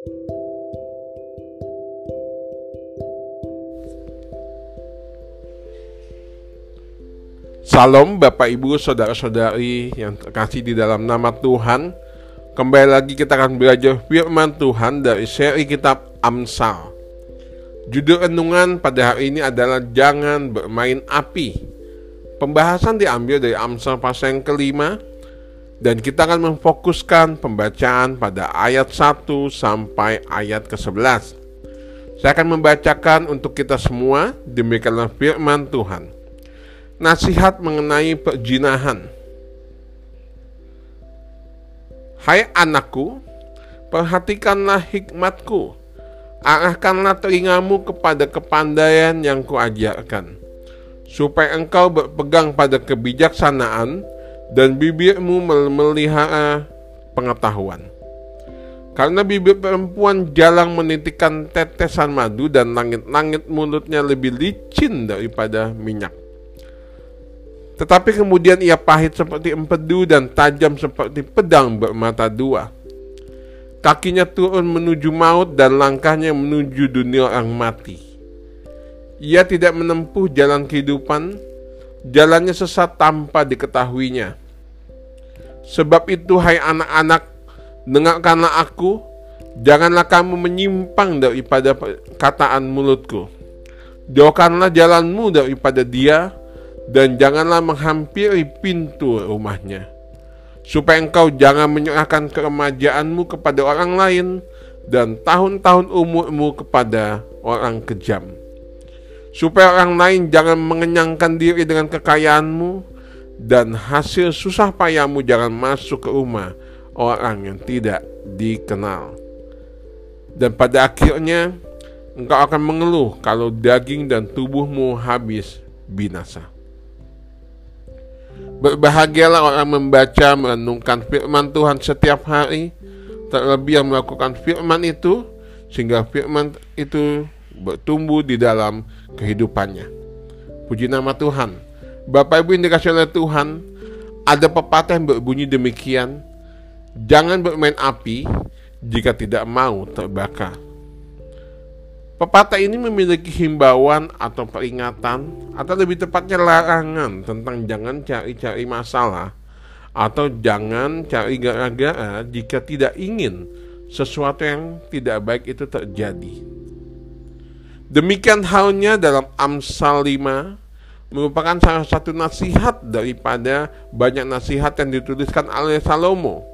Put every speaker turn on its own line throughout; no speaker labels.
Salam Bapak Ibu Saudara-saudari yang terkasih di dalam nama Tuhan. Kembali lagi kita akan belajar firman Tuhan dari seri kitab Amsal. Judul renungan pada hari ini adalah Jangan Bermain Api. Pembahasan diambil dari Amsal pasal yang kelima Dan kita akan memfokuskan pembacaan pada ayat 1 sampai ayat ke-11 Saya akan membacakan untuk kita semua Demikianlah firman Tuhan Nasihat mengenai perjinahan. Hai anakku, perhatikanlah hikmatku. Arahkanlah telingamu kepada kepandaian yang kuajarkan, supaya engkau berpegang pada kebijaksanaan dan bibirmu memelihara pengetahuan. Karena bibir perempuan jalang menitikkan tetesan madu dan langit-langit mulutnya lebih licin daripada minyak. Tetapi kemudian ia pahit seperti empedu dan tajam seperti pedang bermata dua. Kakinya turun menuju maut dan langkahnya menuju dunia orang mati. Ia tidak menempuh jalan kehidupan, jalannya sesat tanpa diketahuinya. Sebab itu hai anak-anak, dengarkanlah aku, janganlah kamu menyimpang daripada perkataan mulutku. Jauhkanlah jalanmu daripada dia, dan janganlah menghampiri pintu rumahnya, supaya engkau jangan menyerahkan keremajaanmu kepada orang lain dan tahun-tahun umurmu kepada orang kejam. Supaya orang lain jangan mengenyangkan diri dengan kekayaanmu dan hasil susah payahmu jangan masuk ke rumah orang yang tidak dikenal. Dan pada akhirnya engkau akan mengeluh kalau daging dan tubuhmu habis binasa. Berbahagialah orang membaca, merenungkan firman Tuhan setiap hari, terlebih yang melakukan firman itu, sehingga firman itu bertumbuh di dalam kehidupannya. Puji nama Tuhan. Bapak Ibu yang dikasih oleh Tuhan, ada pepatah yang berbunyi demikian, Jangan bermain api jika tidak mau terbakar. Pepatah ini memiliki himbauan atau peringatan atau lebih tepatnya larangan tentang jangan cari-cari masalah atau jangan cari gara-gara jika tidak ingin sesuatu yang tidak baik itu terjadi. Demikian halnya dalam Amsal 5 merupakan salah satu nasihat daripada banyak nasihat yang dituliskan oleh Salomo.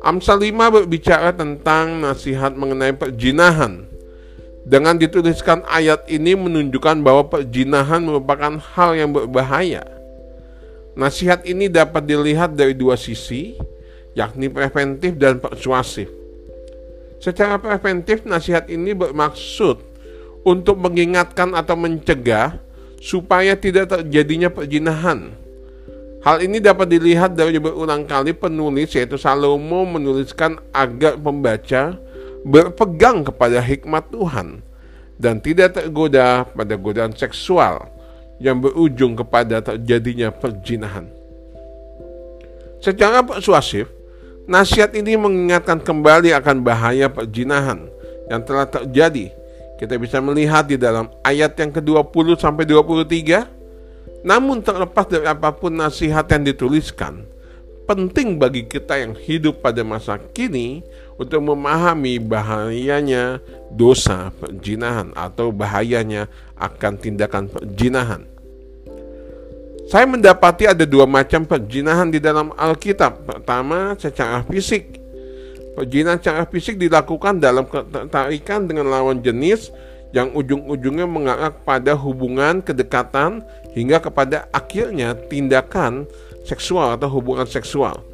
Amsal 5 berbicara tentang nasihat mengenai perjinahan dengan dituliskan ayat ini menunjukkan bahwa perjinahan merupakan hal yang berbahaya. Nasihat ini dapat dilihat dari dua sisi, yakni preventif dan persuasif. Secara preventif, nasihat ini bermaksud untuk mengingatkan atau mencegah supaya tidak terjadinya perjinahan. Hal ini dapat dilihat dari berulang kali penulis yaitu Salomo menuliskan agar pembaca berpegang kepada hikmat Tuhan dan tidak tergoda pada godaan seksual yang berujung kepada terjadinya perjinahan. Secara persuasif, nasihat ini mengingatkan kembali akan bahaya perjinahan yang telah terjadi. Kita bisa melihat di dalam ayat yang ke-20 sampai 23. Namun terlepas dari apa pun nasihat yang dituliskan, penting bagi kita yang hidup pada masa kini untuk memahami bahayanya dosa perjinahan atau bahayanya akan tindakan perjinahan. Saya mendapati ada dua macam perjinahan di dalam Alkitab. Pertama, secara fisik. Perjinahan secara fisik dilakukan dalam ketertarikan dengan lawan jenis yang ujung-ujungnya mengarah pada hubungan kedekatan hingga kepada akhirnya tindakan seksual atau hubungan seksual.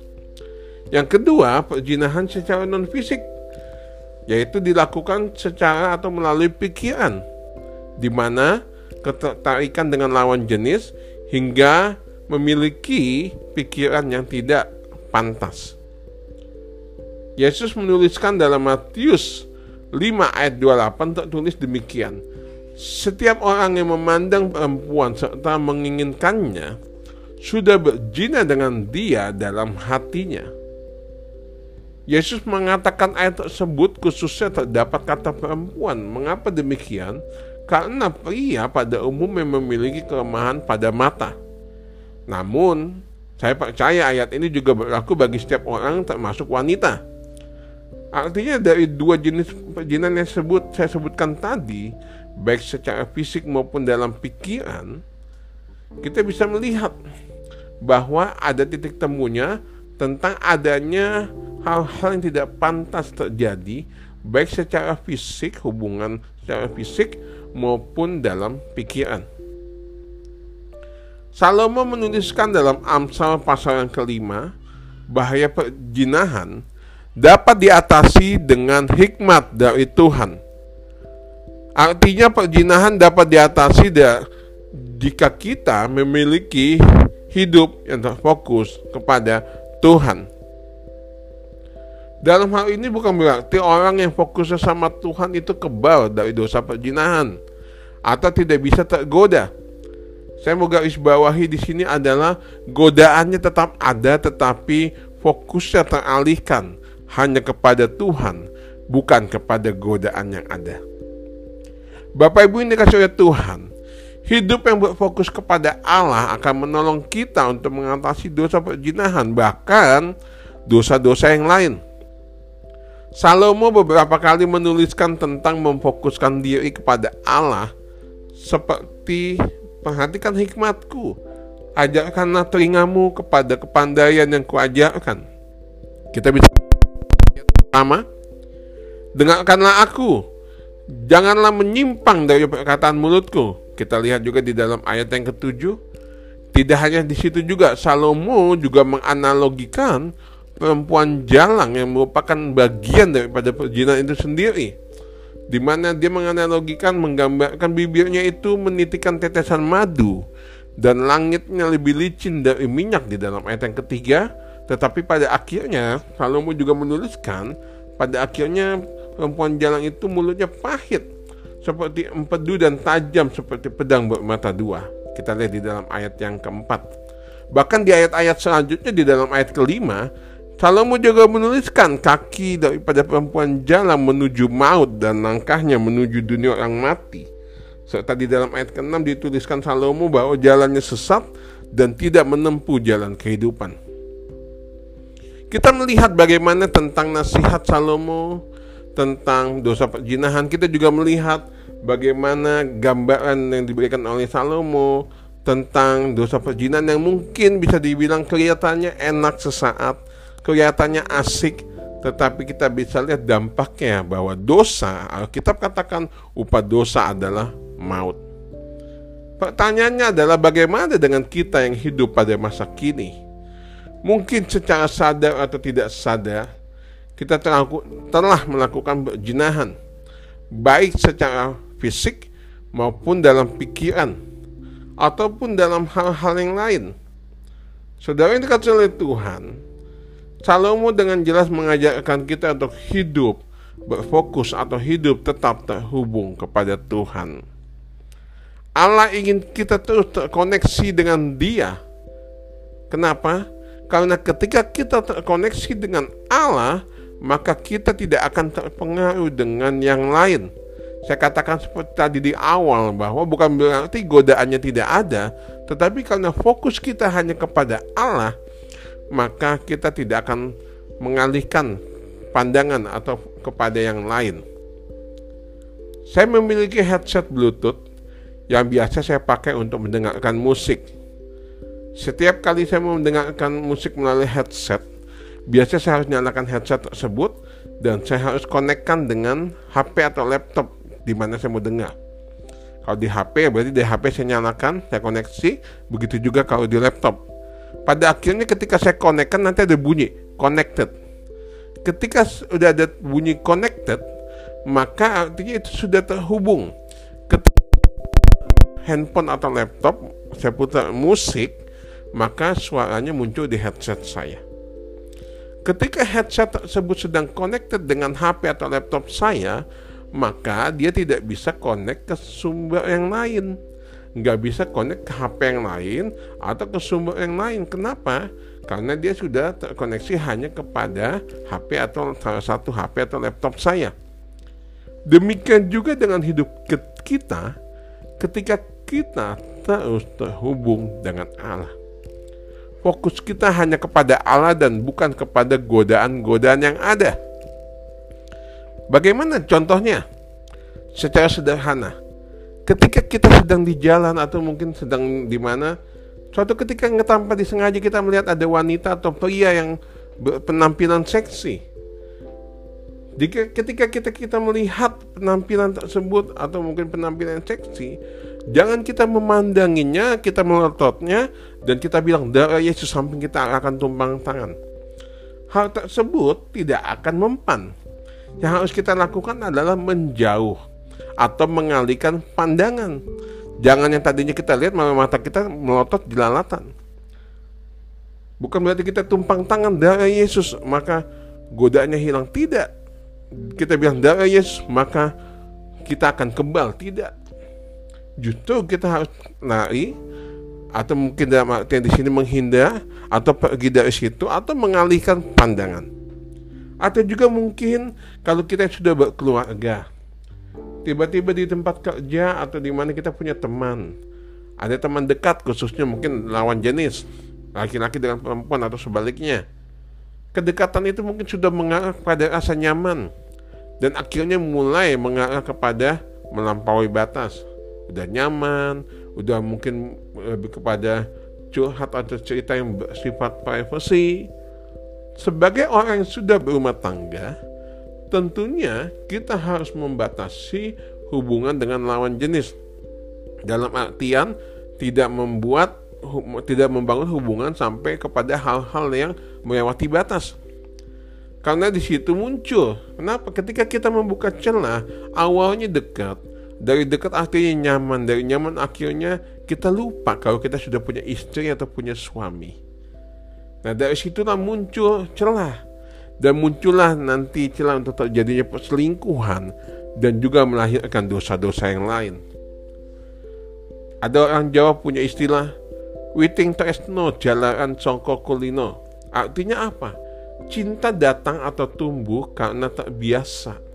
Yang kedua, perjinahan secara non fisik yaitu dilakukan secara atau melalui pikiran di mana ketertarikan dengan lawan jenis hingga memiliki pikiran yang tidak pantas. Yesus menuliskan dalam Matius 5 ayat 28 tertulis demikian. Setiap orang yang memandang perempuan serta menginginkannya sudah berzina dengan dia dalam hatinya. Yesus mengatakan ayat tersebut khususnya terdapat kata perempuan. Mengapa demikian? Karena pria pada umumnya memiliki kelemahan pada mata. Namun, saya percaya ayat ini juga berlaku bagi setiap orang termasuk wanita. Artinya dari dua jenis perjinan yang sebut saya sebutkan tadi, baik secara fisik maupun dalam pikiran, kita bisa melihat bahwa ada titik temunya tentang adanya hal-hal yang tidak pantas terjadi baik secara fisik hubungan secara fisik maupun dalam pikiran. Salomo menuliskan dalam Amsal pasal yang kelima bahaya perjinahan dapat diatasi dengan hikmat dari Tuhan. Artinya perjinahan dapat diatasi jika kita memiliki hidup yang terfokus kepada Tuhan. Dalam hal ini bukan berarti orang yang fokusnya sama Tuhan itu kebal dari dosa perjinahan atau tidak bisa tergoda. Saya mau garis bawahi di sini adalah godaannya tetap ada tetapi fokusnya teralihkan hanya kepada Tuhan bukan kepada godaan yang ada. Bapak Ibu ini dikasih oleh Tuhan, hidup yang berfokus kepada Allah akan menolong kita untuk mengatasi dosa perjinahan bahkan dosa-dosa yang lain. Salomo beberapa kali menuliskan tentang memfokuskan diri kepada Allah seperti perhatikan hikmatku, ajarkanlah telingamu kepada kepandaian yang kuajarkan. Kita bisa pertama, dengarkanlah aku, janganlah menyimpang dari perkataan mulutku. Kita lihat juga di dalam ayat yang ketujuh, tidak hanya di situ juga Salomo juga menganalogikan perempuan jalang yang merupakan bagian daripada perjinan itu sendiri di mana dia menganalogikan menggambarkan bibirnya itu menitikan tetesan madu dan langitnya lebih licin dari minyak di dalam ayat yang ketiga tetapi pada akhirnya Salomo juga menuliskan pada akhirnya perempuan jalang itu mulutnya pahit seperti empedu dan tajam seperti pedang bermata dua kita lihat di dalam ayat yang keempat bahkan di ayat-ayat selanjutnya di dalam ayat kelima Salomo juga menuliskan kaki daripada perempuan jalan menuju maut dan langkahnya menuju dunia orang mati. Serta di dalam ayat ke-6 dituliskan Salomo bahwa jalannya sesat dan tidak menempuh jalan kehidupan. Kita melihat bagaimana tentang nasihat Salomo tentang dosa perjinahan. Kita juga melihat bagaimana gambaran yang diberikan oleh Salomo tentang dosa perjinahan yang mungkin bisa dibilang kelihatannya enak sesaat, kelihatannya asik, tetapi kita bisa lihat dampaknya bahwa dosa, Alkitab katakan upah dosa adalah maut. Pertanyaannya adalah bagaimana dengan kita yang hidup pada masa kini? Mungkin secara sadar atau tidak sadar, kita telah melakukan berjinahan, baik secara fisik maupun dalam pikiran, ataupun dalam hal-hal yang lain. Saudara yang dikatakan oleh Tuhan, Salomo dengan jelas mengajarkan kita untuk hidup berfokus atau hidup tetap terhubung kepada Tuhan. Allah ingin kita terus terkoneksi dengan Dia. Kenapa? Karena ketika kita terkoneksi dengan Allah, maka kita tidak akan terpengaruh dengan yang lain. Saya katakan seperti tadi di awal bahwa bukan berarti godaannya tidak ada, tetapi karena fokus kita hanya kepada Allah, maka kita tidak akan mengalihkan pandangan atau kepada yang lain. Saya memiliki headset Bluetooth yang biasa saya pakai untuk mendengarkan musik. Setiap kali saya mau mendengarkan musik melalui headset, biasanya saya harus nyalakan headset tersebut dan saya harus konekkan dengan HP atau laptop di mana saya mau dengar. Kalau di HP berarti di HP saya nyalakan, saya koneksi, begitu juga kalau di laptop pada akhirnya ketika saya konekkan nanti ada bunyi connected. Ketika sudah ada bunyi connected, maka artinya itu sudah terhubung. Ketika handphone atau laptop saya putar musik, maka suaranya muncul di headset saya. Ketika headset tersebut sedang connected dengan HP atau laptop saya, maka dia tidak bisa connect ke sumber yang lain nggak bisa connect ke HP yang lain atau ke sumber yang lain. Kenapa? karena dia sudah terkoneksi hanya kepada HP atau salah satu HP atau laptop saya. Demikian juga dengan hidup kita ketika kita terus terhubung dengan Allah. Fokus kita hanya kepada Allah dan bukan kepada godaan-godaan yang ada. Bagaimana contohnya? Secara sederhana, ketika kita sedang di jalan atau mungkin sedang di mana, suatu ketika tanpa disengaja kita melihat ada wanita atau pria yang berpenampilan seksi. Jika ketika kita kita melihat penampilan tersebut atau mungkin penampilan seksi, jangan kita memandanginya, kita melototnya dan kita bilang darah Yesus samping kita akan tumpang tangan. Hal tersebut tidak akan mempan. Yang harus kita lakukan adalah menjauh atau mengalihkan pandangan. Jangan yang tadinya kita lihat malah mata kita melotot di lalatan. Bukan berarti kita tumpang tangan darah Yesus maka godaannya hilang. Tidak. Kita bilang darah Yesus maka kita akan kebal. Tidak. Justru kita harus lari atau mungkin dalam artian di sini menghindar atau pergi dari situ atau mengalihkan pandangan. Atau juga mungkin kalau kita sudah berkeluarga, tiba-tiba di tempat kerja atau di mana kita punya teman, ada teman dekat khususnya mungkin lawan jenis, laki-laki dengan perempuan atau sebaliknya. Kedekatan itu mungkin sudah mengarah pada rasa nyaman dan akhirnya mulai mengarah kepada melampaui batas. Udah nyaman, udah mungkin lebih kepada curhat atau cerita yang bersifat privacy, sebagai orang yang sudah berumah tangga, tentunya kita harus membatasi hubungan dengan lawan jenis. Dalam artian tidak membuat tidak membangun hubungan sampai kepada hal-hal yang melewati batas. Karena di situ muncul. Kenapa? Ketika kita membuka celah, awalnya dekat, dari dekat akhirnya nyaman, dari nyaman akhirnya kita lupa kalau kita sudah punya istri atau punya suami. Nah dari situlah muncul celah dan muncullah nanti celah untuk terjadinya perselingkuhan dan juga melahirkan dosa-dosa yang lain. Ada orang Jawa punya istilah Witing tresno jalaran songko kulino. Artinya apa? Cinta datang atau tumbuh karena tak biasa.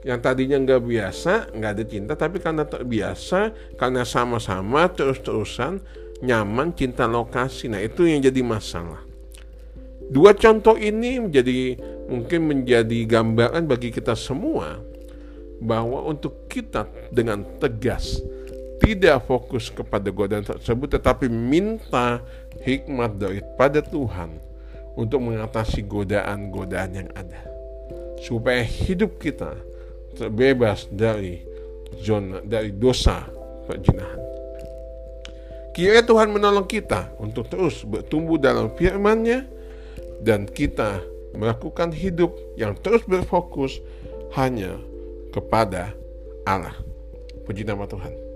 Yang tadinya nggak biasa, nggak ada cinta, tapi karena tak biasa, karena sama-sama terus-terusan, nyaman, cinta lokasi. Nah, itu yang jadi masalah. Dua contoh ini menjadi mungkin menjadi gambaran bagi kita semua bahwa untuk kita dengan tegas tidak fokus kepada godaan tersebut tetapi minta hikmat daripada Tuhan untuk mengatasi godaan-godaan yang ada supaya hidup kita terbebas dari zona dari dosa perjinahan. Kiranya Tuhan menolong kita untuk terus bertumbuh dalam firman-Nya dan kita melakukan hidup yang terus berfokus hanya kepada Allah. Puji nama Tuhan.